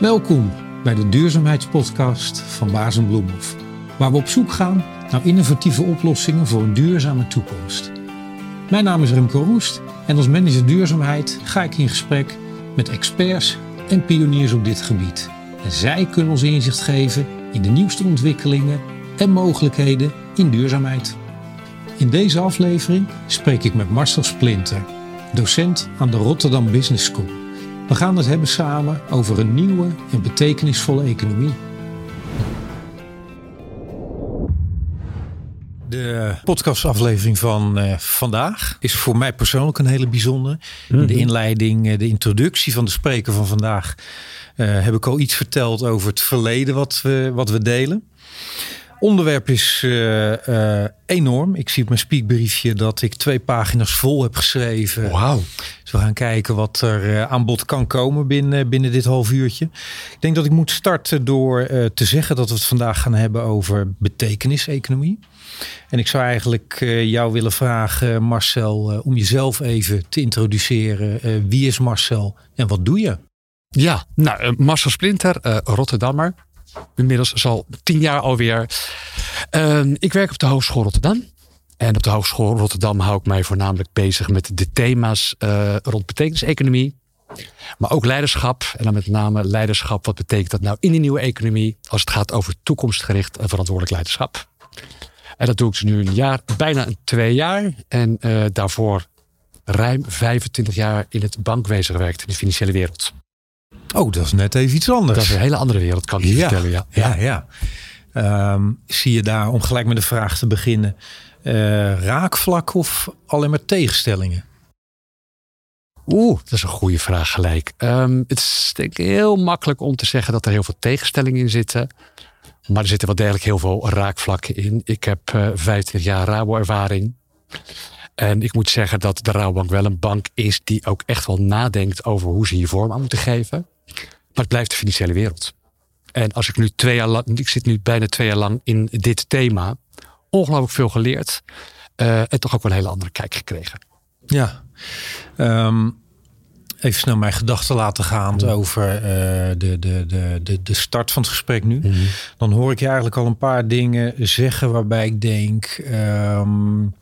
Welkom bij de duurzaamheidspodcast van Baas Bloemhof, waar we op zoek gaan naar innovatieve oplossingen voor een duurzame toekomst. Mijn naam is Remco Roest en als manager duurzaamheid ga ik in gesprek met experts en pioniers op dit gebied. En zij kunnen ons inzicht geven in de nieuwste ontwikkelingen en mogelijkheden in duurzaamheid. In deze aflevering spreek ik met Marcel Splinter, docent aan de Rotterdam Business School. We gaan het hebben samen over een nieuwe en betekenisvolle economie. De podcastaflevering van uh, vandaag is voor mij persoonlijk een hele bijzondere. In de Mhm. inleiding, uh, de introductie van de spreker van vandaag, uh, heb ik al iets verteld over het verleden wat we, wat we delen. Onderwerp is uh, enorm. Ik zie op mijn speakbriefje dat ik twee pagina's vol heb geschreven. Wauw. Dus we gaan kijken wat er aan bod kan komen binnen, binnen dit half uurtje. Ik denk dat ik moet starten door te zeggen dat we het vandaag gaan hebben over betekeniseconomie. En ik zou eigenlijk jou willen vragen, Marcel, om jezelf even te introduceren. Wie is Marcel en wat doe je? Ja, nou, Marcel Splinter, Rotterdammer. Inmiddels is al tien jaar alweer. Ehm, ik werk op de Hogeschool Rotterdam. En op de Hogeschool Rotterdam hou ik mij voornamelijk bezig met de thema's rond betekeniseconomie. Maar ook leiderschap. En dan met name leiderschap. Wat betekent dat nou in die nieuwe economie? Als het gaat over toekomstgericht en verantwoordelijk leiderschap. En dat doe ik dus nu een jaar, bijna een twee jaar. En uh, daarvoor ruim 25 jaar in het bankwezen gewerkt, in de financiële wereld. Oh, dat is net even iets anders. Dat is een hele andere wereld, kan ik je ja, vertellen. Ja, ja. ja, ja. Um, zie je daar, om gelijk met de vraag te beginnen, uh, raakvlak of alleen maar tegenstellingen? Oeh, dat is een goede vraag gelijk. Um, het is denk ik heel makkelijk om te zeggen dat er heel veel tegenstellingen in zitten. Maar er zitten wel degelijk heel veel raakvlakken in. Ik heb uh, 25 jaar Rabo-ervaring. En ik moet zeggen dat de Rabobank wel een bank is die ook echt wel nadenkt over hoe ze hier vorm aan moeten geven. Maar het blijft de financiële wereld. En als ik nu twee jaar lang, ik zit nu bijna twee jaar lang in dit thema, ongelooflijk veel geleerd. Uh, en toch ook wel een hele andere kijk gekregen. Ja. Um, even snel mijn gedachten laten gaan ja. over uh, de, de, de, de, de start van het gesprek nu. Mm -hmm. Dan hoor ik je eigenlijk al een paar dingen zeggen waarbij ik denk. Um,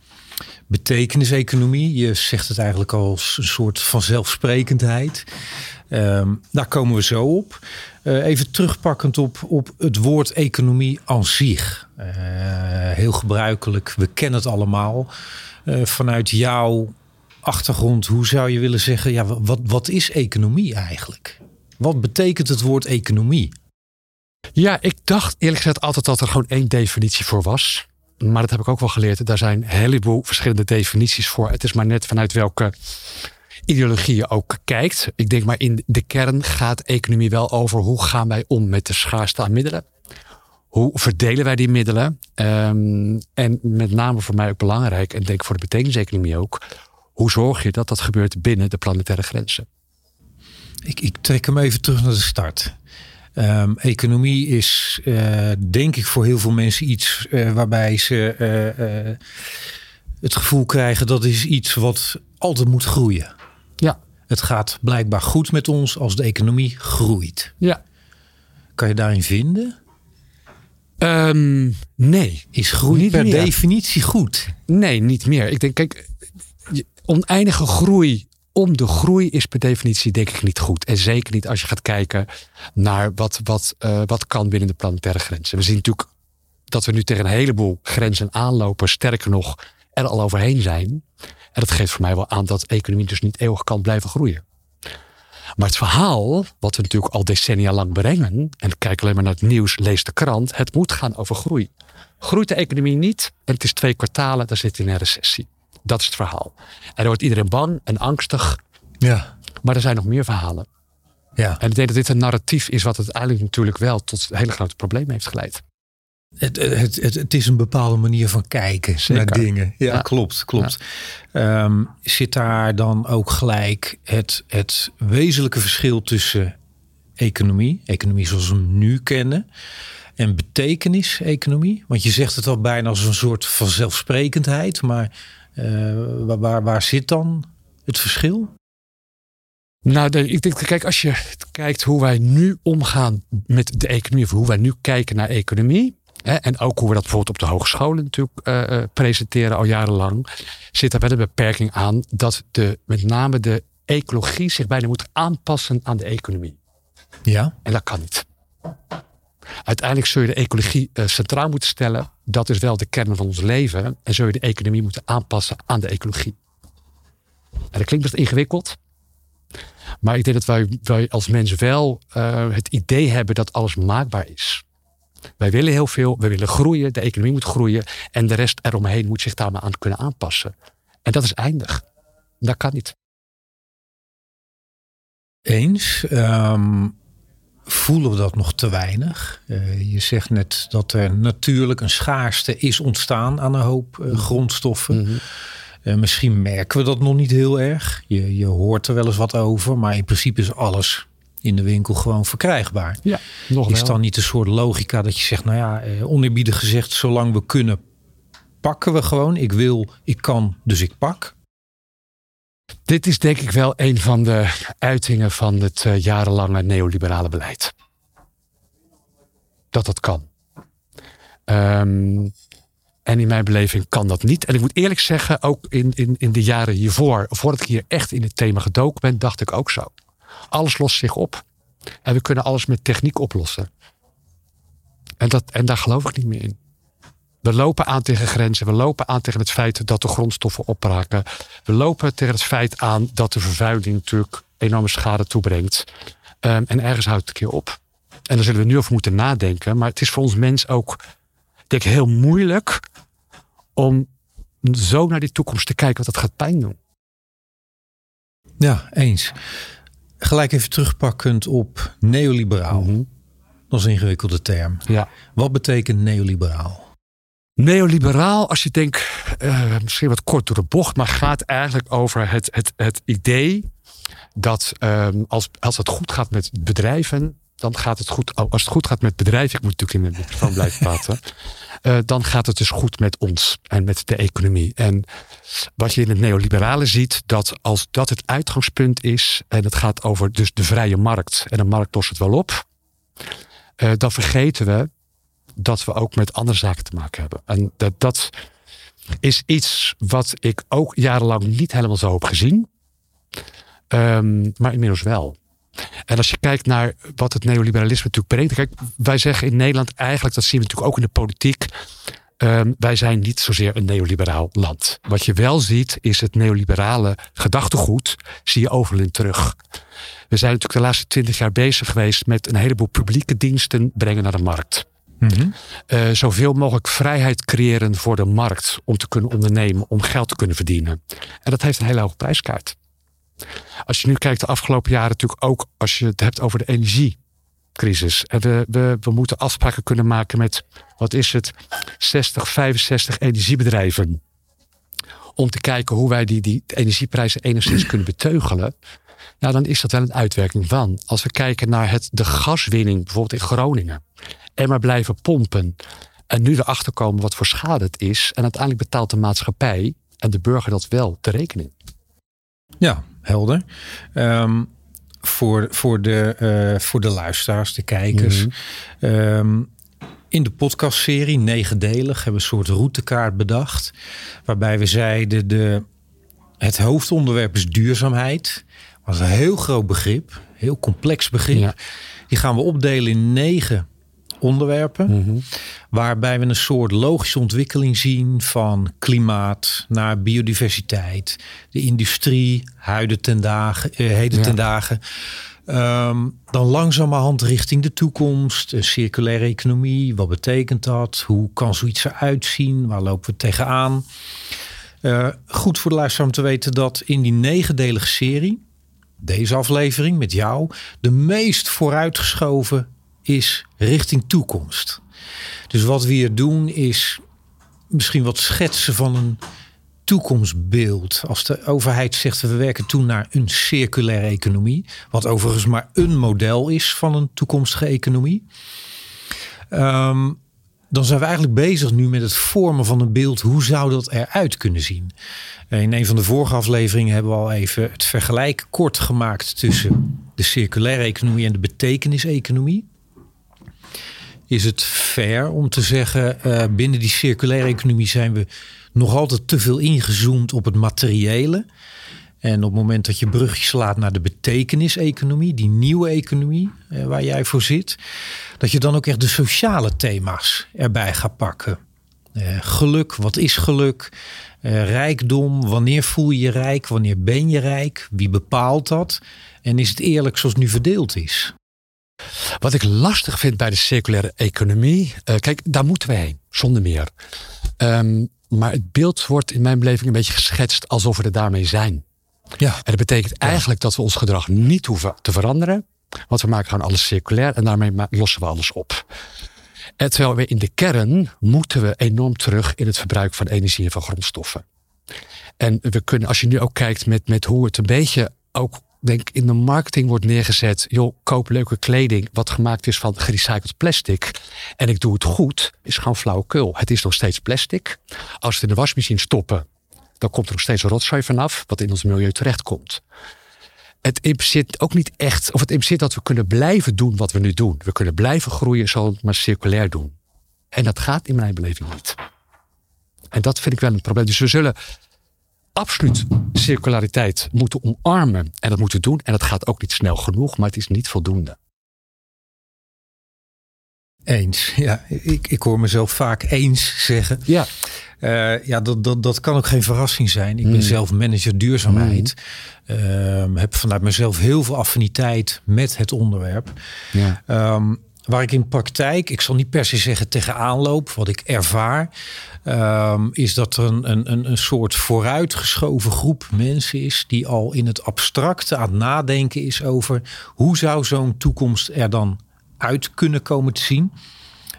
betekeniseconomie. Je zegt het eigenlijk als een soort van zelfsprekendheid. Um, daar komen we zo op. Uh, even terugpakkend op, op het woord economie aan zich. Uh, heel gebruikelijk, we kennen het allemaal. Uh, vanuit jouw achtergrond, hoe zou je willen zeggen, ja, wat, wat is economie eigenlijk? Wat betekent het woord economie? Ja, ik dacht eerlijk gezegd altijd dat er gewoon één definitie voor was. Maar dat heb ik ook wel geleerd. Daar zijn een heleboel verschillende definities voor. Het is maar net vanuit welke ideologie je ook kijkt. Ik denk maar in de kern gaat economie wel over hoe gaan wij om met de schaarste aan middelen. Hoe verdelen wij die middelen? Um, en met name voor mij ook belangrijk, en denk voor de betekeniseconomie ook, hoe zorg je dat dat gebeurt binnen de planetaire grenzen? Ik, ik trek hem even terug naar de start. Um, economie is, uh, denk ik, voor heel veel mensen iets uh, waarbij ze uh, het gevoel krijgen dat is iets wat altijd moet groeien. Ja. Het gaat blijkbaar goed met ons als de economie groeit. Ja. Kan je daarin vinden? Um, nee. Is groei niet per meer. definitie goed? Nee, niet meer. Ik denk, kijk, oneindige groei om de groei is per definitie denk ik niet goed. En zeker niet als je gaat kijken naar wat, wat, uh, wat kan binnen de planetaire grenzen. We zien natuurlijk dat we nu tegen een heleboel grenzen aanlopen. Sterker nog, er al overheen zijn. En dat geeft voor mij wel aan dat de economie dus niet eeuwig kan blijven groeien. Maar het verhaal, wat we natuurlijk al decennia lang brengen... en kijk alleen maar naar het nieuws, lees de krant... het moet gaan over groei. Groeit de economie niet en het is twee kwartalen... dan zit je in een recessie. Dat is het verhaal. En dan wordt iedereen bang en angstig. Ja. Maar er zijn nog meer verhalen. Ja. En ik denk dat dit een narratief is wat uiteindelijk natuurlijk wel tot hele grote problemen heeft geleid. Het, het, het, het is een bepaalde manier van kijken Zeker. naar dingen. Ja, Ja. klopt, klopt. Ehm, zit daar dan ook gelijk het, het wezenlijke verschil tussen economie, economie zoals we hem nu kennen, en betekenis-economie? Want je zegt het al bijna als een soort van zelfsprekendheid, maar eh, waar, waar, waar zit dan het verschil? Nou, ik denk, kijk, als je kijkt hoe wij nu omgaan met de economie, of hoe wij nu kijken naar economie, en ook hoe we dat bijvoorbeeld op de hogescholen natuurlijk uh, presenteren al jarenlang, zit er wel een beperking aan dat de, met name de ecologie zich bijna moet aanpassen aan de economie. Ja. En dat kan niet. Uiteindelijk zul je de ecologie uh, centraal moeten stellen. Dat is wel de kern van ons leven. En zul je de economie moeten aanpassen aan de ecologie. En dat klinkt best ingewikkeld. Maar ik denk dat wij, wij als mensen wel uh, het idee hebben dat alles maakbaar is. Wij willen heel veel, we willen groeien, de economie moet groeien en de rest eromheen moet zich daar maar aan kunnen aanpassen. En dat is eindig. Dat kan niet. Eens. Um, voelen we dat nog te weinig? Uh, je zegt net dat er natuurlijk een schaarste is ontstaan aan een hoop uh, grondstoffen. Mm -hmm. uh, misschien merken we dat nog niet heel erg. Je, je hoort er wel eens wat over, maar in principe is alles in de winkel gewoon verkrijgbaar. Ja, nog is wel. dan niet een soort logica dat je zegt, nou ja, oneerbiedig gezegd, zolang we kunnen, pakken we gewoon. Ik wil, ik kan, dus ik pak. Dit is denk ik wel een van de uitingen van het uh, jarenlange neoliberale beleid. Dat dat kan. Um, en in mijn beleving kan dat niet. En ik moet eerlijk zeggen, ook in, in, in de jaren hiervoor, voordat ik hier echt in het thema gedoken ben, dacht ik ook zo. Alles lost zich op. En we kunnen alles met techniek oplossen. En, dat, en daar geloof ik niet meer in. We lopen aan tegen grenzen. We lopen aan tegen het feit dat de grondstoffen opraken. We lopen tegen het feit aan dat de vervuiling natuurlijk enorme schade toebrengt. Um, en ergens houdt het een keer op. En daar zullen we nu over moeten nadenken. Maar het is voor ons mens ook, denk ik, heel moeilijk om zo naar die toekomst te kijken, want dat gaat pijn doen. Ja, eens. Gelijk even terugpakkend op neoliberaal. Mm -hmm. Dat is een ingewikkelde term. Ja. Wat betekent neoliberaal? Neoliberaal, als je denkt, uh, misschien wat kort door de bocht, maar gaat eigenlijk over het, het, het idee dat um, als, als het goed gaat met bedrijven, dan gaat het goed. Als het goed gaat met bedrijven, ik moet natuurlijk in de microfoon blijven praten, uh, dan gaat het dus goed met ons en met de economie. En wat je in het neoliberale ziet, dat als dat het uitgangspunt is en het gaat over dus de vrije markt en de markt lost het wel op, uh, dan vergeten we dat we ook met andere zaken te maken hebben. En dat, dat is iets wat ik ook jarenlang niet helemaal zo heb gezien. Um, maar inmiddels wel. En als je kijkt naar wat het neoliberalisme natuurlijk brengt. Kijk, wij zeggen in Nederland eigenlijk, dat zien we natuurlijk ook in de politiek. Um, wij zijn niet zozeer een neoliberaal land. Wat je wel ziet, is het neoliberale gedachtegoed, zie je overal in terug. We zijn natuurlijk de laatste twintig jaar bezig geweest met een heleboel publieke diensten brengen naar de markt. Mm -hmm. uh, zoveel mogelijk vrijheid creëren voor de markt om te kunnen ondernemen, om geld te kunnen verdienen. En dat heeft een hele hoge prijskaart. Als je nu kijkt de afgelopen jaren natuurlijk ook als je het hebt over de energiecrisis. En we, we, we moeten afspraken kunnen maken met, wat is het, 60, 65 energiebedrijven. Om te kijken hoe wij die, die energieprijzen enigszins kunnen beteugelen. Ja, dan is dat wel een uitwerking van. Als we kijken naar het, de gaswinning, bijvoorbeeld in Groningen. En maar blijven pompen. En nu erachter komen wat voor schade het is. En uiteindelijk betaalt de maatschappij en de burger dat wel de rekening. Ja, helder. Um, voor, voor, de, uh, voor de luisteraars, de kijkers. Mm -hmm. um, in de podcastserie, negendelig, hebben we een soort routekaart bedacht. Waarbij we zeiden, de, het hoofdonderwerp is duurzaamheid. Dat is een heel groot begrip, heel complex begrip. Ja. Die gaan we opdelen in negen onderwerpen. Mhm. Mm -hmm. Waarbij we een soort logische ontwikkeling zien van klimaat naar biodiversiteit, de industrie, huiden ten dagen, uh, heden ja. ten dagen. Um, dan langzamerhand richting de toekomst, een circulaire economie. Wat betekent dat? Hoe kan zoiets eruit zien? Waar lopen we tegenaan? Uh, goed voor de luisteraar om te weten dat in die negendelige serie, deze aflevering met jou, de meest vooruitgeschoven is richting toekomst. Dus wat we hier doen is misschien wat schetsen van een toekomstbeeld. Als de overheid zegt we werken toe naar een circulaire economie, wat overigens maar een model is van een toekomstige economie. Um, dan zijn we eigenlijk bezig nu met het vormen van een beeld. Hoe zou dat eruit kunnen zien? In een van de vorige afleveringen hebben we al even het vergelijk kort gemaakt tussen de circulaire economie en de betekeniseconomie. Is het fair om te zeggen, uh, binnen die circulaire economie zijn we nog altijd te veel ingezoomd op het materiële. En op het moment dat je brugjes slaat naar de betekeniseconomie, die nieuwe economie eh, waar jij voor zit, dat je dan ook echt de sociale thema's erbij gaat pakken. Eh, geluk, wat is geluk? Eh, rijkdom, wanneer voel je je rijk? Wanneer ben je rijk? Wie bepaalt dat? En is het eerlijk zoals het nu verdeeld is? Wat ik lastig vind bij de circulaire economie, uh, kijk, daar moeten we heen, zonder meer. Um, maar het beeld wordt in mijn beleving een beetje geschetst alsof we er daarmee zijn. Ja. En dat betekent eigenlijk dat we ons gedrag niet hoeven te veranderen. Want we maken gewoon alles circulair en daarmee lossen we alles op. En terwijl we in de kern moeten we enorm terug in het verbruik van energie en van grondstoffen. En we kunnen, als je nu ook kijkt met, met hoe het een beetje ook denk in de marketing wordt neergezet. joh, koop leuke kleding wat gemaakt is van gerecycled plastic. En ik doe het goed, is gewoon flauwekul. Het is nog steeds plastic. Als we het in de wasmachine stoppen, dan komt er nog steeds rotzooi vanaf, wat in ons milieu terechtkomt. Het impliceert ook niet echt, of het impliceert dat we kunnen blijven doen wat we nu doen. We kunnen blijven groeien, zo maar circulair doen. En dat gaat in mijn beleving niet. En dat vind ik wel een probleem. Dus we zullen absoluut circulariteit moeten omarmen en dat moeten doen. En dat gaat ook niet snel genoeg, maar het is niet voldoende. Eens. Ja, ik, ik hoor mezelf vaak eens zeggen. Ja. Uh, ja, dat, dat, dat kan ook geen verrassing zijn. Ik ben hmm. zelf manager duurzaamheid. Mm. heb vanuit mezelf heel veel affiniteit met het onderwerp. Ja. Um, waar ik in praktijk, ik zal niet per se zeggen tegenaan loop, wat ik ervaar, um, is dat er een, een, een soort vooruitgeschoven groep mensen is die al in het abstracte aan het nadenken is over hoe zou zo'n toekomst er dan uit kunnen komen te zien.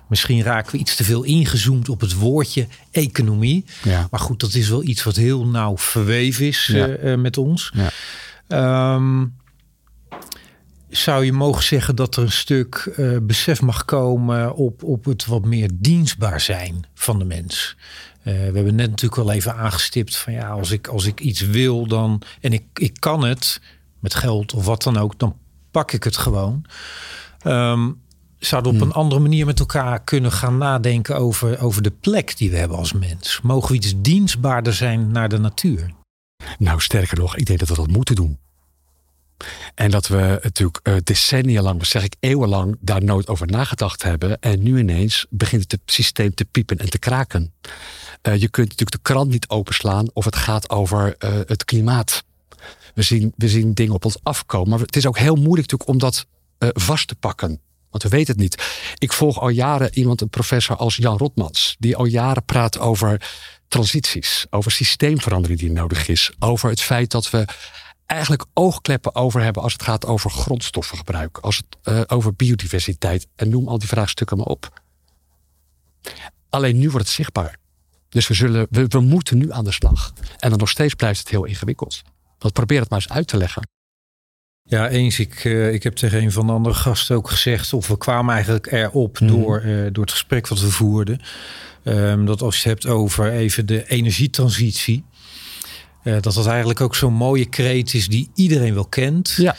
Misschien raken we iets te veel ingezoomd op het woordje economie. Ja. Maar goed, dat is wel iets wat heel nauw verweven is uh, met ons. Ja. Um, zou je mogen zeggen dat er een stuk uh, besef mag komen op, op het wat meer dienstbaar zijn van de mens? Uh, we hebben net natuurlijk wel even aangestipt van ja, als ik, als ik iets wil dan en ik, ik kan het met geld of wat dan ook, dan pak ik het gewoon. Um, zouden op hmm. een andere manier met elkaar kunnen gaan nadenken over, over de plek die we hebben als mens? Mogen we iets dienstbaarder zijn naar de natuur? Nou, sterker nog, ik denk dat we dat moeten doen. En dat we natuurlijk uh, decennia lang, zeg ik eeuwenlang, daar nooit over nagedacht hebben. En nu ineens begint het systeem te piepen en te kraken. Uh, je kunt natuurlijk de krant niet openslaan of het gaat over uh, het klimaat. We zien, we zien dingen op ons afkomen. Maar het is ook heel moeilijk natuurlijk om dat vast te pakken. Want we weten het niet. Ik volg al jaren iemand, een professor als Jan Rotmans, die al jaren praat over transities, over systeemverandering die nodig is, over het feit dat we eigenlijk oogkleppen over hebben als het gaat over grondstoffengebruik, als het uh, over biodiversiteit en noem al die vraagstukken maar op. Alleen nu wordt het zichtbaar. Dus we, zullen, we, we moeten nu aan de slag. En dan nog steeds blijft het heel ingewikkeld. Want probeer het maar eens uit te leggen. Ja, eens. Ik, uh, ik heb tegen een van de andere gasten ook gezegd, of we kwamen eigenlijk erop mm. door, uh, door het gesprek wat we voerden. Um, dat als je het hebt over even de energietransitie, uh, dat dat eigenlijk ook zo'n mooie kreet is die iedereen wel kent. Ja.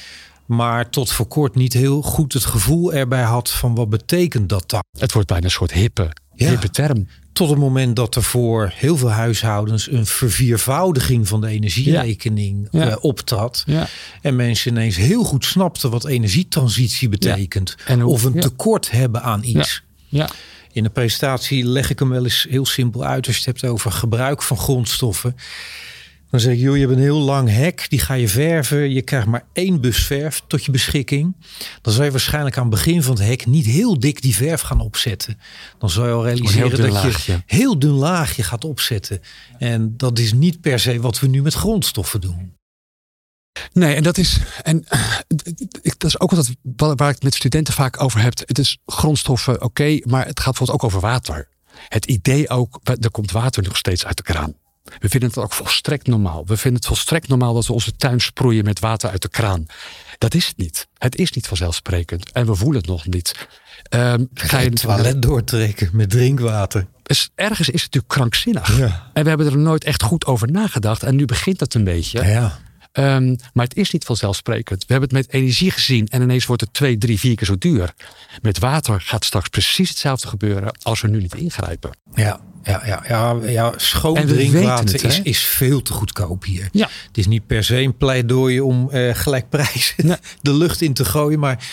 Maar tot voor kort niet heel goed het gevoel erbij had van wat betekent dat dan? Het wordt bijna een soort hippe, ja. hippe term. Tot het moment dat er voor heel veel huishoudens een verviervoudiging van de energierekening ja. Uh, optrad. Ja. En mensen ineens heel goed snapten wat energietransitie betekent. En of een tekort hebben aan iets. Ja. In de presentatie leg ik hem wel eens heel simpel uit als je het hebt over gebruik van grondstoffen. Dan zeg ik, joh, je hebt een heel lang hek, die ga je verven. Je krijgt maar één bus verf tot je beschikking. Dan zou je waarschijnlijk aan het begin van het hek niet heel dik die verf gaan opzetten. Dan zou je al realiseren dat je heel dun laagje gaat opzetten. En dat is niet per se wat we nu met grondstoffen doen. Nee, en dat is, en dat is ook wat waar ik het met studenten vaak over heb. Het is grondstoffen, oké, maar het gaat bijvoorbeeld ook over water. Het idee ook, er komt water nog steeds uit de kraan. We vinden het ook volstrekt normaal. We vinden het volstrekt normaal dat we onze tuin sproeien met water uit de kraan. Dat is het niet. Het is niet vanzelfsprekend. En we voelen het nog niet. Um, ga je het toilet doortrekken met drinkwater? Ergens is het natuurlijk krankzinnig. Ja. En we hebben er nooit echt goed over nagedacht. En nu begint dat een beetje. Ja. Um, maar het is niet vanzelfsprekend. We hebben het met energie gezien en ineens wordt het twee, drie, vier keer zo duur. Met water gaat straks precies hetzelfde gebeuren als we nu niet ingrijpen. Ja, ja, ja, ja, ja schoon drinkwater is, is veel te goedkoop hier. Ja. Het is niet per se een pleidooi om uh, gelijk prijzen de lucht in te gooien. Maar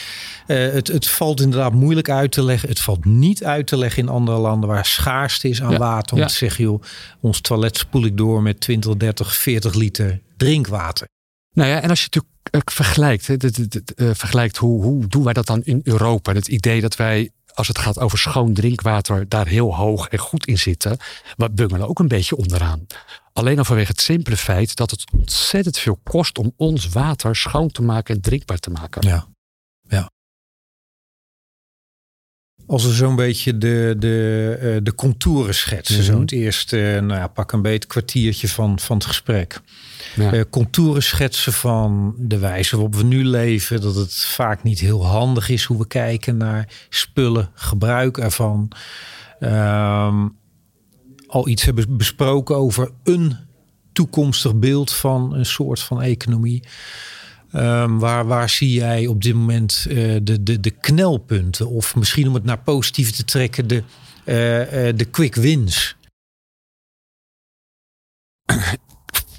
uh, het, het valt inderdaad moeilijk uit te leggen. Het valt niet uit te leggen in andere landen waar schaarste is aan water. Om ja. te zeggen, joh, ons toilet spoel ik door met 20, 30, 40 liter drinkwater. Nou ja, en als je natuurlijk vergelijkt, hè, de, vergelijkt hoe, hoe doen wij dat dan in Europa? Het idee dat wij als het gaat over schoon drinkwater, daar heel hoog en goed in zitten. We bungelen ook een beetje onderaan. Alleen al vanwege het simpele feit dat het ontzettend veel kost om ons water schoon te maken en drinkbaar te maken. Ja. Als we zo'n beetje de, de, de contouren schetsen, mm -hmm. zo het eerste, nou ja, pak een beetje kwartiertje van, van het gesprek ja. uh, contouren schetsen van de wijze waarop we nu leven. Dat het vaak niet heel handig is hoe we kijken naar spullen, gebruik ervan. Um, al iets hebben besproken over een toekomstig beeld van een soort van economie. Um, waar, waar zie jij op dit moment uh, de, de, de knelpunten? Of misschien om het naar positief te trekken, de, uh, uh, de quick wins?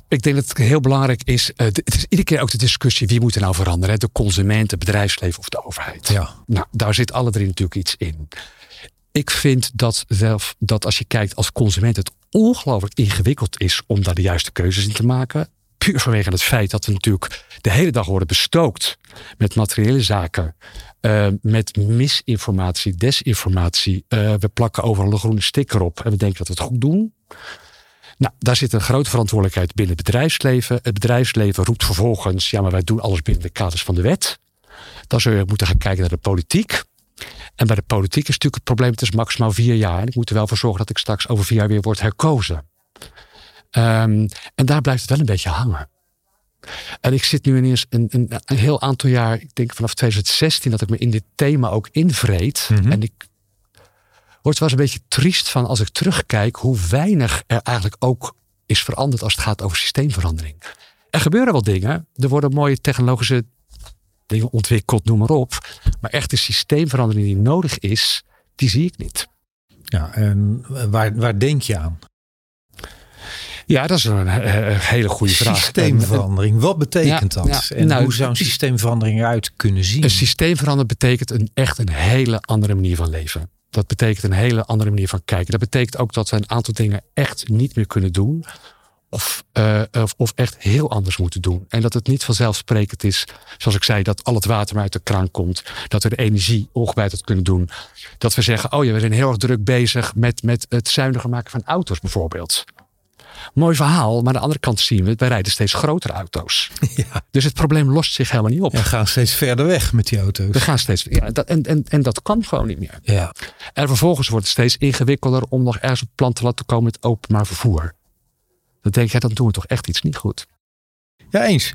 Ik denk dat het heel belangrijk is. Het is iedere keer ook de discussie: wie moet er nou veranderen? De consument, het bedrijfsleven of de overheid? Ja. Nou, daar zit alle drie natuurlijk iets in. Ik vind dat zelf dat als je kijkt als consument, het ongelooflijk ingewikkeld is om daar de juiste keuzes in te maken. Puur vanwege het feit dat we natuurlijk de hele dag worden bestookt met materiële zaken, uh, met misinformatie, desinformatie. Uh, we plakken overal een groene sticker op en we denken dat we het goed doen. Nou, daar zit een grote verantwoordelijkheid binnen het bedrijfsleven. Het bedrijfsleven roept vervolgens, ja, maar wij doen alles binnen de kaders van de wet. Dan zul je moeten gaan kijken naar de politiek. En bij de politiek is natuurlijk het probleem, het is maximaal vier jaar. En ik moet er wel voor zorgen dat ik straks over vier jaar weer word herkozen. Um, en daar blijft het wel een beetje hangen. En ik zit nu ineens een, een, een, heel aantal jaar, ik denk vanaf 2016, dat ik me in dit thema ook invreed. Mm -hmm. En ik word wel eens een beetje triest van als ik terugkijk hoe weinig er eigenlijk ook is veranderd als het gaat over systeemverandering. Er gebeuren wel dingen. Er worden mooie technologische dingen ontwikkeld, noem maar op. Maar echt de systeemverandering die nodig is, die zie ik niet. Ja, en waar, waar denk je aan? Ja, dat is een, hele goede vraag. Systeemverandering, wat betekent ja, dat? Ja, en nou, hoe zou een systeemverandering eruit kunnen zien? Een systeemverandering betekent een, echt een hele andere manier van leven. Dat betekent een hele andere manier van kijken. Dat betekent ook dat we een aantal dingen echt niet meer kunnen doen. Of, uh, of, of, echt heel anders moeten doen. En dat het niet vanzelfsprekend is, zoals ik zei, dat al het water maar uit de kraan komt. Dat we de energie ongewijzigd kunnen doen. Dat we zeggen, oh ja, we zijn heel erg druk bezig met, met het zuiniger maken van auto's bijvoorbeeld. Mooi verhaal, maar aan de andere kant zien we, wij rijden steeds grotere auto's. Ja. Dus het probleem lost zich helemaal niet op. We gaan steeds verder weg met die auto's. We gaan steeds, ja, dat, en, en, en dat kan gewoon niet meer. Ja. En vervolgens wordt het steeds ingewikkelder om nog ergens op plan te laten komen met openbaar vervoer. Dan denk je, dan doen we toch echt iets niet goed. Ja, eens.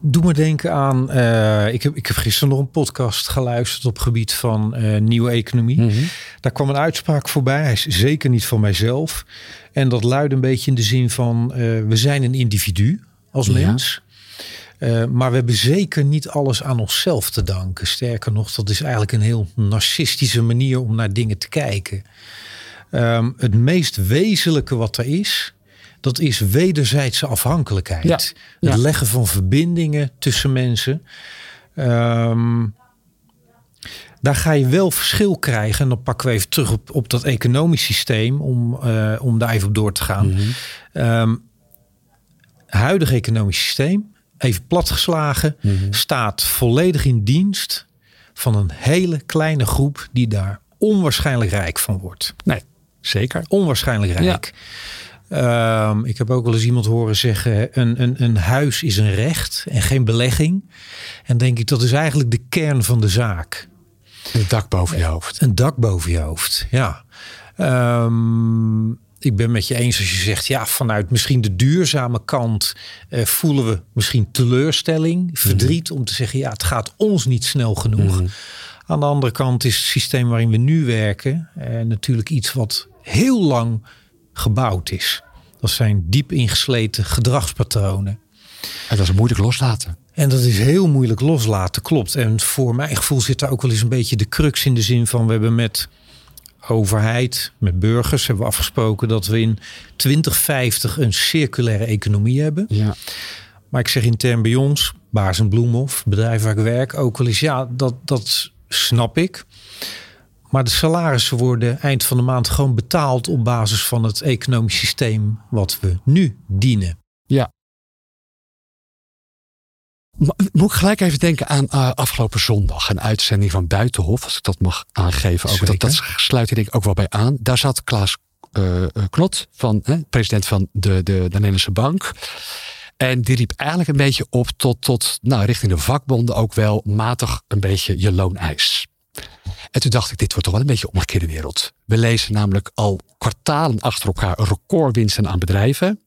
Doe me denken aan. Uh, ik, heb, ik heb gisteren nog een podcast geluisterd op gebied van uh, nieuwe economie. Mm -hmm. Daar kwam een uitspraak voorbij. Hij is zeker niet van mijzelf. En dat luidt een beetje in de zin van: uh, we zijn een individu als ja. mens. maar we hebben zeker niet alles aan onszelf te danken. Sterker nog, dat is eigenlijk een heel narcistische manier om naar dingen te kijken. Um, het meest wezenlijke wat er is, dat is wederzijdse afhankelijkheid. Ja, het leggen van verbindingen tussen mensen. Um, daar ga je wel verschil krijgen. En dan pakken we even terug op, op dat economisch systeem. Om, uh, om daar even op door te gaan. Mhm. Mm -hmm. um, huidige economisch systeem, even platgeslagen, Mhm. mm -hmm. staat volledig in dienst van een hele kleine groep die daar onwaarschijnlijk rijk van wordt. Nee, zeker. Onwaarschijnlijk rijk. Ja. Um, ik heb ook wel eens iemand horen zeggen: een, een, een huis is een recht en geen belegging. En denk ik, dat is eigenlijk de kern van de zaak. Een dak boven je hoofd. Een dak boven je hoofd, ja. Um, ik ben met je eens als je zegt, ja, vanuit misschien de duurzame kant eh, voelen we misschien teleurstelling, verdriet om te zeggen, ja, het gaat ons niet snel genoeg. Mhm. Aan de andere kant is het systeem waarin we nu werken eh, natuurlijk iets wat heel lang gebouwd is. Dat zijn diep ingesleten gedragspatronen. En dat is moeilijk loslaten. En dat is heel moeilijk loslaten, klopt. En voor mijn gevoel zit daar ook wel eens een beetje de crux in de zin van we hebben met overheid, met burgers, hebben we afgesproken dat we in 2050 een circulaire economie hebben. Ja. Maar ik zeg intern bij ons, Baars en Bloemhof, bedrijf waar ik werk, ook wel eens, ja, dat, dat snap ik. Maar de salarissen worden eind van de maand gewoon betaald op basis van het economisch systeem wat we nu dienen. Ja. Moet ik gelijk even denken aan eh, afgelopen zondag. Een uitzending van Buitenhof, als ik dat mag aangeven. Ook, dat, dat sluit denk ik ook wel bij aan. Daar zat Klaas eh, Knot, van, president van de, de, de Nederlandse Bank. En die riep eigenlijk een beetje op tot, tot nou, richting de vakbonden ook wel matig een beetje je looneis. En toen dacht ik, dit wordt toch wel een beetje een omgekeerde wereld. We lezen namelijk al kwartalen achter elkaar recordwinsten aan bedrijven.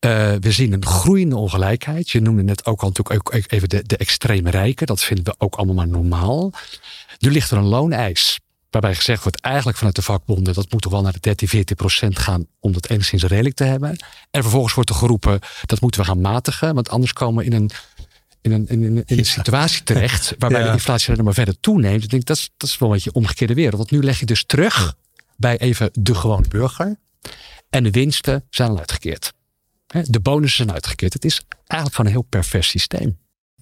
Uh, we zien een groeiende ongelijkheid. Je noemde net ook al natuurlijk even de, de extreme rijken. Dat vinden we ook allemaal maar normaal. Nu ligt er een looneis. Waarbij gezegd wordt eigenlijk vanuit de vakbonden... dat moet toch wel naar de 13, 14 procent gaan... om dat enigszins redelijk te hebben. En vervolgens wordt er geroepen... dat moeten we gaan matigen. Want anders komen we in een, in een, in een, in een situatie terecht... waarbij de inflatie alleen maar verder toeneemt. Ik denk, dat is, dat is wel een beetje omgekeerde wereld. Want nu leg je dus terug bij even de gewone burger. En de winsten zijn al uitgekeerd. De bonussen zijn uitgekeerd. Het is eigenlijk gewoon een heel pervers systeem.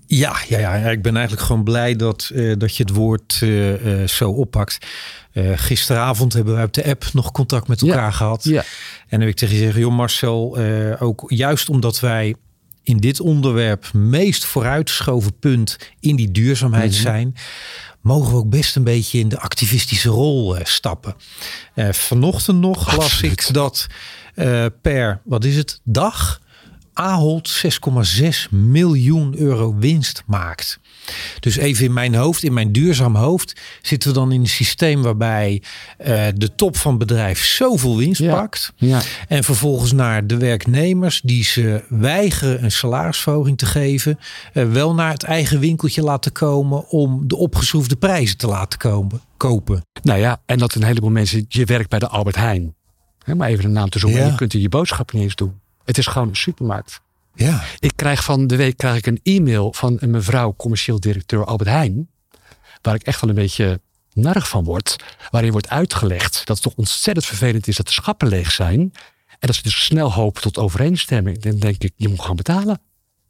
Ja, ja, ja, ik ben eigenlijk gewoon blij dat, uh, dat je het woord uh, uh, zo oppakt. gisteravond hebben we op de app nog contact met elkaar ja, gehad. Ja. En dan heb ik tegen je zeggen, joh Marcel, ook juist omdat wij in dit onderwerp meest vooruitgeschoven punt in die duurzaamheid Mhm. zijn, mogen we ook best een beetje in de activistische rol stappen. vanochtend nog las ik dat uh, per, wat is het, dag Ahold 6,6 miljoen euro winst maakt. Dus even in mijn hoofd, in mijn duurzaam hoofd, zitten we dan in een systeem waarbij uh, de top van het bedrijf zoveel winst Ja. pakt. Ja. En vervolgens naar de werknemers die ze weigeren een salarisverhoging te geven, uh, wel naar het eigen winkeltje laten komen om de opgeschroefde prijzen te laten komen, kopen. Nou ja, en dat een heleboel mensen, je werkt bij de Albert Heijn. Maar even een naam te zoeken. Ja. Je kunt er je boodschappen niet eens doen. Het is gewoon een supermarkt. Ja. Ik krijg van de week krijg ik een e-mail van een mevrouw, commercieel directeur Albert Heijn. Waar ik echt wel een beetje narig van word. Waarin wordt uitgelegd dat het toch ontzettend vervelend is dat de schappen leeg zijn. En dat ze dus snel hopen tot overeenstemming. Dan denk ik, je moet gewoon betalen.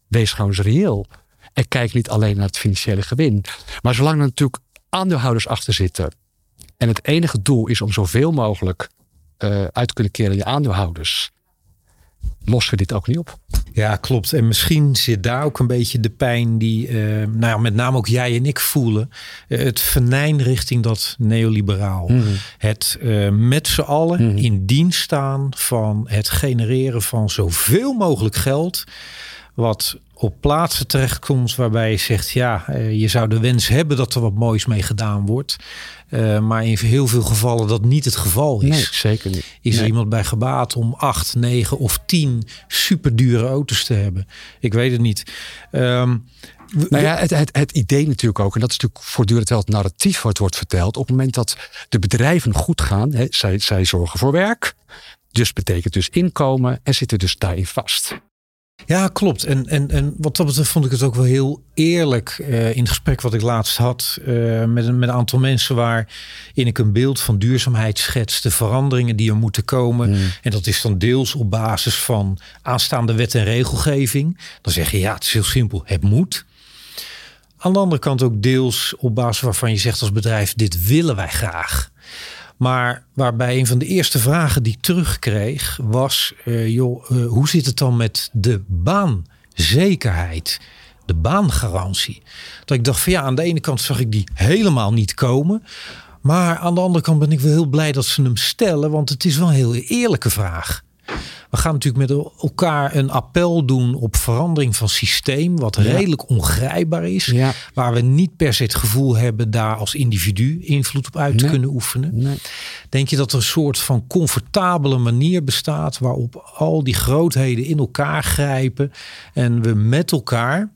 Wees gewoon eens reëel. En kijk niet alleen naar het financiële gewin. Maar zolang er natuurlijk aandeelhouders achter zitten. En het enige doel is om zoveel mogelijk uh, uit te kunnen keren aan je aandeelhouders. Lossen we dit ook niet op. Ja, klopt. En misschien zit daar ook een beetje de pijn die, uh, nou ja, met name ook jij en ik voelen. Uh, het venijn richting dat neoliberaal. Mhm. Het uh, met z'n allen Mhm. in dienst staan van het genereren van zoveel mogelijk geld. Wat op plaatsen terechtkomt waarbij je zegt, ja, uh, je zou de wens hebben dat er wat moois mee gedaan wordt. Uh, maar in heel veel gevallen dat niet het geval is. Nee, zeker niet. Is nee. er iemand bij gebaat om acht, negen of tien superdure auto's te hebben? Ik weet het niet. Um, nou ja, het, het, het, idee natuurlijk ook, en dat is natuurlijk voortdurend wel het narratief wat wordt verteld. Op het moment dat de bedrijven goed gaan, hè, zij, zij zorgen voor werk. Dus betekent dus inkomen en zitten dus daarin vast. Ja, klopt. En, en, en wat dat betreft vond ik het ook wel heel eerlijk uh, in het gesprek wat ik laatst had uh, met, een, met een aantal mensen waarin ik een beeld van duurzaamheid schets, de veranderingen die er moeten komen. Mm. En dat is dan deels op basis van aanstaande wet en regelgeving. Dan zeg je ja, het is heel simpel, het moet. Aan de andere kant ook deels op basis waarvan je zegt als bedrijf, dit willen wij graag. Maar waarbij een van de eerste vragen die ik terugkreeg was: uh, joh, uh, hoe zit het dan met de baanzekerheid, de baangarantie? Dat ik dacht van ja, aan de ene kant zag ik die helemaal niet komen. Maar aan de andere kant ben ik wel heel blij dat ze hem stellen, want het is wel een heel eerlijke vraag. We gaan natuurlijk met elkaar een appel doen op verandering van systeem, wat ja. redelijk ongrijpbaar is. Ja. Waar we niet per se het gevoel hebben daar als individu invloed op uit te kunnen oefenen. Nee. Denk je dat er een soort van comfortabele manier bestaat waarop al die grootheden in elkaar grijpen en we met elkaar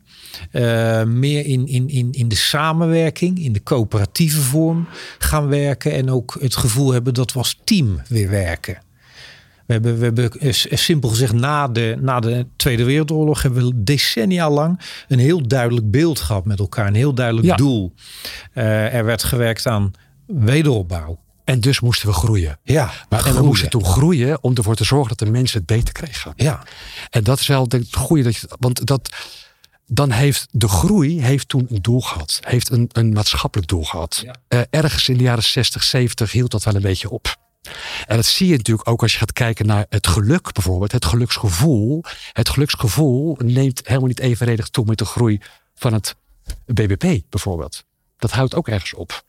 uh, meer in, in, in, in de samenwerking, in de coöperatieve vorm gaan werken en ook het gevoel hebben dat we als team weer werken? We hebben, we hebben eh, simpel gezegd, na de, na de Tweede Wereldoorlog hebben we decennia lang een heel duidelijk beeld gehad met elkaar. Een heel duidelijk doel. Uh, er werd gewerkt aan wederopbouw. En dus moesten we groeien. Ja, maar en we moesten toen groeien om ervoor te zorgen dat de mensen het beter kregen. Ja. En dat is wel het goede. Dat je, want dat, dan heeft de groei heeft toen een doel gehad. Heeft een, een maatschappelijk doel gehad. Ja. Uh, ergens in de jaren 60, 70 hield dat wel een beetje op. En dat zie je natuurlijk ook als je gaat kijken naar het geluk bijvoorbeeld. Het geluksgevoel. Het geluksgevoel neemt helemaal niet evenredig toe met de groei van het BBP bijvoorbeeld. Dat houdt ook ergens op.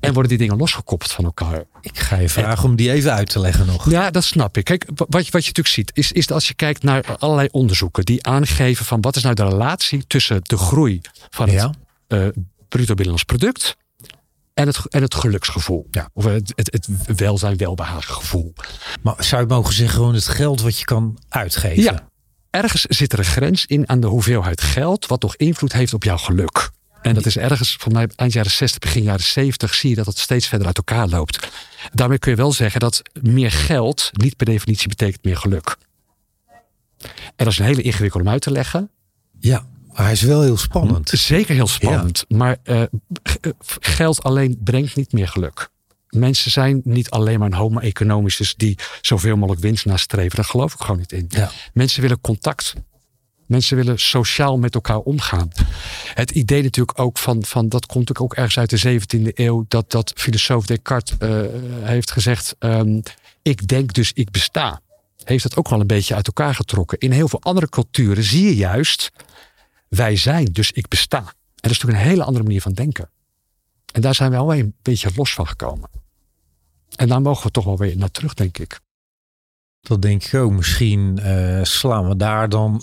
En worden die dingen losgekoppeld van elkaar. Ik ga je vragen om die even uit te leggen nog. Ja, dat snap ik. Kijk, wat, wat je natuurlijk ziet, is, is dat als je kijkt naar allerlei onderzoeken die aangeven van wat is nou de relatie tussen de groei van het uh, bruto binnenlands product en het, en het geluksgevoel. Ja. Of het, het, het welzijn, welbehagen gevoel. Maar zou je mogen zeggen, gewoon het geld wat je kan uitgeven? Ja. Ergens zit er een grens in aan de hoeveelheid geld wat toch invloed heeft op jouw geluk. En dat is ergens, van mij eind jaren 60, begin jaren 70, zie je dat het steeds verder uit elkaar loopt. Daarmee kun je wel zeggen dat meer geld niet per definitie betekent meer geluk. En dat is een hele ingewikkelde om uit te leggen. Ja. Maar hij is wel heel spannend. Zeker heel spannend. Maar uh, geld alleen brengt niet meer geluk. Mensen zijn niet alleen maar een homo economicus die zoveel mogelijk winst nastreven. Daar geloof ik gewoon niet in. Ja. Mensen willen contact. Mensen willen sociaal met elkaar omgaan. Het idee natuurlijk ook van, van dat komt natuurlijk ook ergens uit de 17e eeuw, dat, dat filosoof Descartes uh, heeft gezegd: um, Ik denk dus ik besta. Heeft dat ook wel een beetje uit elkaar getrokken. In heel veel andere culturen zie je juist wij zijn, dus ik besta. En dat is natuurlijk een hele andere manier van denken. En daar zijn we alweer een beetje los van gekomen. En daar mogen we toch wel weer naar terug, denk ik. Dat denk ik ook. Misschien uh, slaan we daar dan.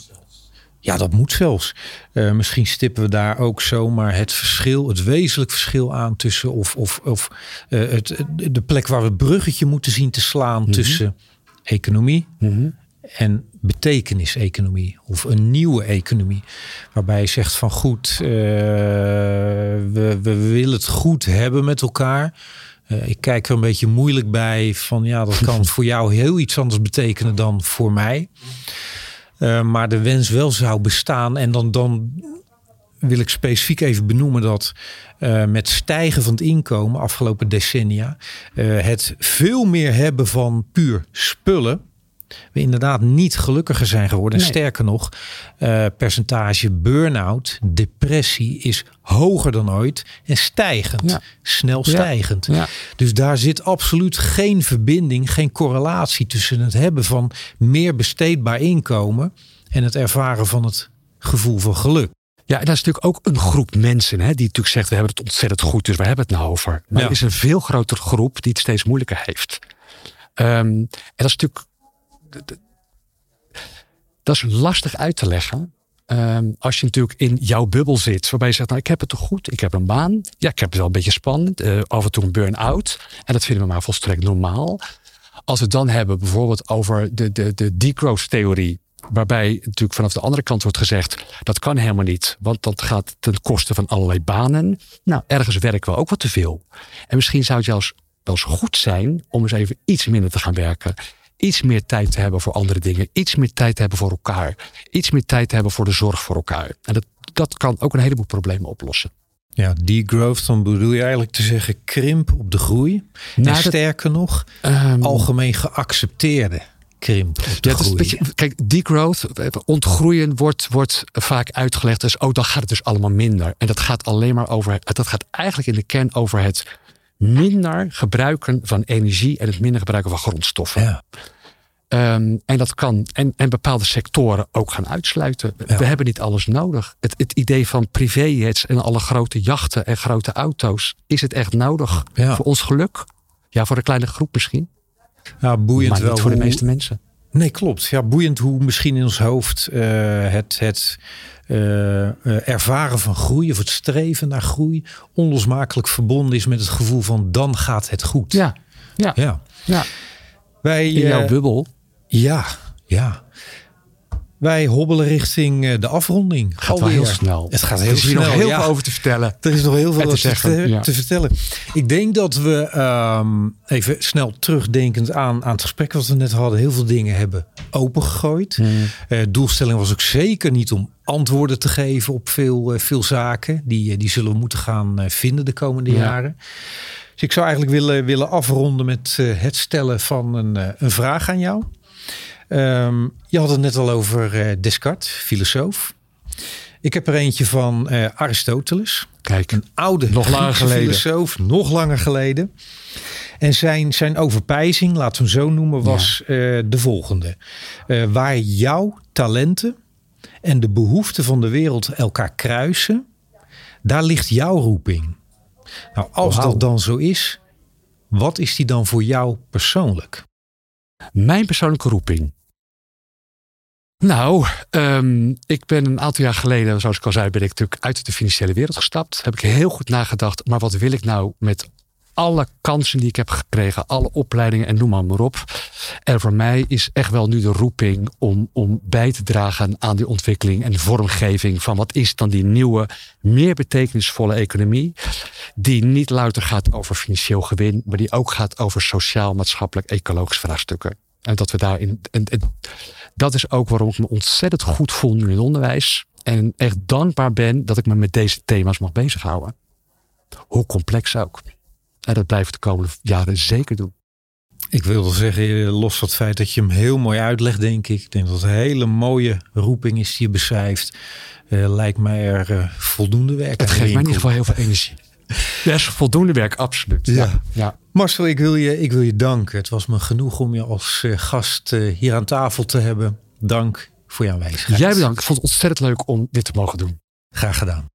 Ja, dat moet zelfs. Uh, misschien stippen we daar ook zomaar het verschil, het wezenlijk verschil aan tussen. Of, of, of uh, het, de plek waar we het bruggetje moeten zien te slaan mm -hmm. tussen economie mm -hmm en betekenis-economie of een nieuwe economie. Waarbij je zegt van goed, uh, we, we willen het goed hebben met elkaar. Uh, ik kijk er een beetje moeilijk bij van ja, dat kan voor jou heel iets anders betekenen dan voor mij. Uh, maar de wens wel zou bestaan en dan, dan wil ik specifiek even benoemen dat uh, met stijgen van het inkomen afgelopen decennia het veel meer hebben van puur spullen we inderdaad niet gelukkiger zijn geworden. Nee. Sterker nog, uh, percentage burn-out, depressie is hoger dan ooit en stijgend. Ja. Snel stijgend. Ja. Ja. Dus daar zit absoluut geen verbinding, geen correlatie tussen het hebben van meer besteedbaar inkomen en het ervaren van het gevoel van geluk. Ja, en dat is natuurlijk ook een groep mensen hè, die natuurlijk zegt: we hebben het ontzettend goed, dus we hebben het nou over. Maar er is een veel grotere groep die het steeds moeilijker heeft. Um, en dat is natuurlijk dat is lastig uit te leggen. Um, als je natuurlijk in jouw bubbel zit, waarbij je zegt, nou ik heb het toch goed, ik heb een baan. Ja, ik heb het wel een beetje spannend, uh, af en toe een burn-out. En dat vinden we maar volstrekt normaal. Als we het dan hebben bijvoorbeeld over de, de, de degrowth-theorie, waarbij natuurlijk vanaf de andere kant wordt gezegd, dat kan helemaal niet, want dat gaat ten koste van allerlei banen. Nou, ergens werken we ook wat te veel. En misschien zou het juist wel eens goed zijn om eens even iets minder te gaan werken iets meer tijd te hebben voor andere dingen. Iets meer tijd te hebben voor elkaar. Iets meer tijd te hebben voor de zorg voor elkaar. En dat, dat kan ook een heleboel problemen oplossen. Ja, degrowth, dan bedoel je eigenlijk te zeggen krimp op de groei. Nou, en sterker nog, um, algemeen geaccepteerde krimp op de ja, groei. Beetje, kijk, degrowth, ontgroeien wordt, wordt vaak uitgelegd als, oh, dan gaat het dus allemaal minder. En dat gaat alleen maar over, dat gaat eigenlijk in de kern over het minder gebruiken van energie en het minder gebruiken van grondstoffen. Ja. Um, en dat kan en, en bepaalde sectoren ook gaan uitsluiten. Ja. We hebben niet alles nodig. Het, het idee van privéjets en alle grote jachten en grote auto's, is het echt nodig ja. voor ons geluk? Ja, voor een kleine groep misschien. Ja, boeiend maar wel niet voor de meeste mensen. Nee, klopt. Ja, boeiend hoe misschien in ons hoofd uh, het, het uh, ervaren van groei of het streven naar groei onlosmakelijk verbonden is met het gevoel van dan gaat het goed. Ja, ja, ja. ja. Wij, in jouw bubbel. Ja, ja. Wij hobbelen richting eh, de afronding. Gaat wel heel snel. Het gaat heel er is snel. nog heel ja. veel over te vertellen. Er is nog heel veel te te, zeggen, ja. te vertellen. Ik denk dat we um, even snel terugdenkend aan, aan het gesprek wat we net hadden, heel veel dingen hebben opengegooid. Uh, doelstelling was ook zeker niet om antwoorden te geven op veel, uh, veel zaken. Die, die zullen we moeten gaan uh, vinden de komende Ja. jaren. Dus ik zou eigenlijk willen, willen afronden met het stellen van een, een vraag aan jou. Um, je had het net al over uh, Descartes, filosoof. Ik heb er eentje van uh, Aristoteles. Kijk, een oude nog langer geleden. filosoof, nog langer geleden. En zijn, zijn overpijzing, laten we hem zo noemen, was ja. uh, de volgende. waar jouw talenten en de behoeften van de wereld elkaar kruisen, daar ligt jouw roeping. Nou, als dat dan zo is, wat is die dan voor jou persoonlijk? Mijn persoonlijke roeping. Nou, um, ik ben een aantal jaar geleden, zoals ik al zei, ben ik natuurlijk uit de financiële wereld gestapt. Heb ik heel goed nagedacht, maar wat wil ik nou met alle kansen die ik heb gekregen, alle opleidingen en noem maar, op. En voor mij is echt wel nu de roeping om, om bij te dragen aan die ontwikkeling en vormgeving van wat is dan die nieuwe, meer betekenisvolle economie. Die niet louter gaat over financieel gewin, maar die ook gaat over sociaal, maatschappelijk, ecologisch vraagstukken. En dat we daarin. En dat is ook waarom ik me ontzettend goed voel nu in het onderwijs. En echt dankbaar ben dat ik me met deze thema's mag bezighouden. Hoe complex ook. En dat blijf ik de komende jaren zeker doen. Ik wilde zeggen, los van het feit dat je hem heel mooi uitlegt, denk ik. Ik denk dat het een hele mooie roeping is die je beschrijft. Uh, lijkt mij er uh, voldoende werk Het geeft mij in ieder geval heel veel energie. Er is voldoende werk, absoluut. Ja. ja. Marcel, ik wil, je, ik wil je danken. Het was me genoeg om je als uh, gast hier aan tafel te hebben. Dank voor je aanwezigheid. Jij bedankt. Ik vond het ontzettend leuk om dit te mogen doen. Graag gedaan.